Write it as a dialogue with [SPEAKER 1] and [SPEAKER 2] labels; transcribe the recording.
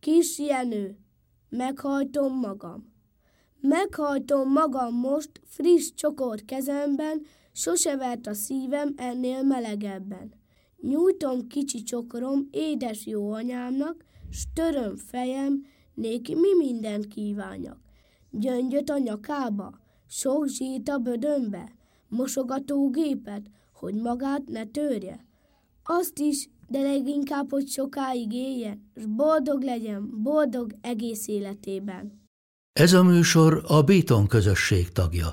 [SPEAKER 1] Kis Jenő, meghajtom magam. Meghajtom magam most friss csokor kezemben, sose vert a szívem ennél melegebben. Nyújtom kicsi csokorom édes jó anyámnak, töröm fejem, néki mi mindent kívánjak. Gyöngyöt a nyakába, sok zsít a bödönbe, mosogatógépet, hogy magát ne törje. Azt is, de leginkább, hogy sokáig éljen, és boldog legyen, boldog egész életében.
[SPEAKER 2] Ez a műsor a Béton közösség tagja.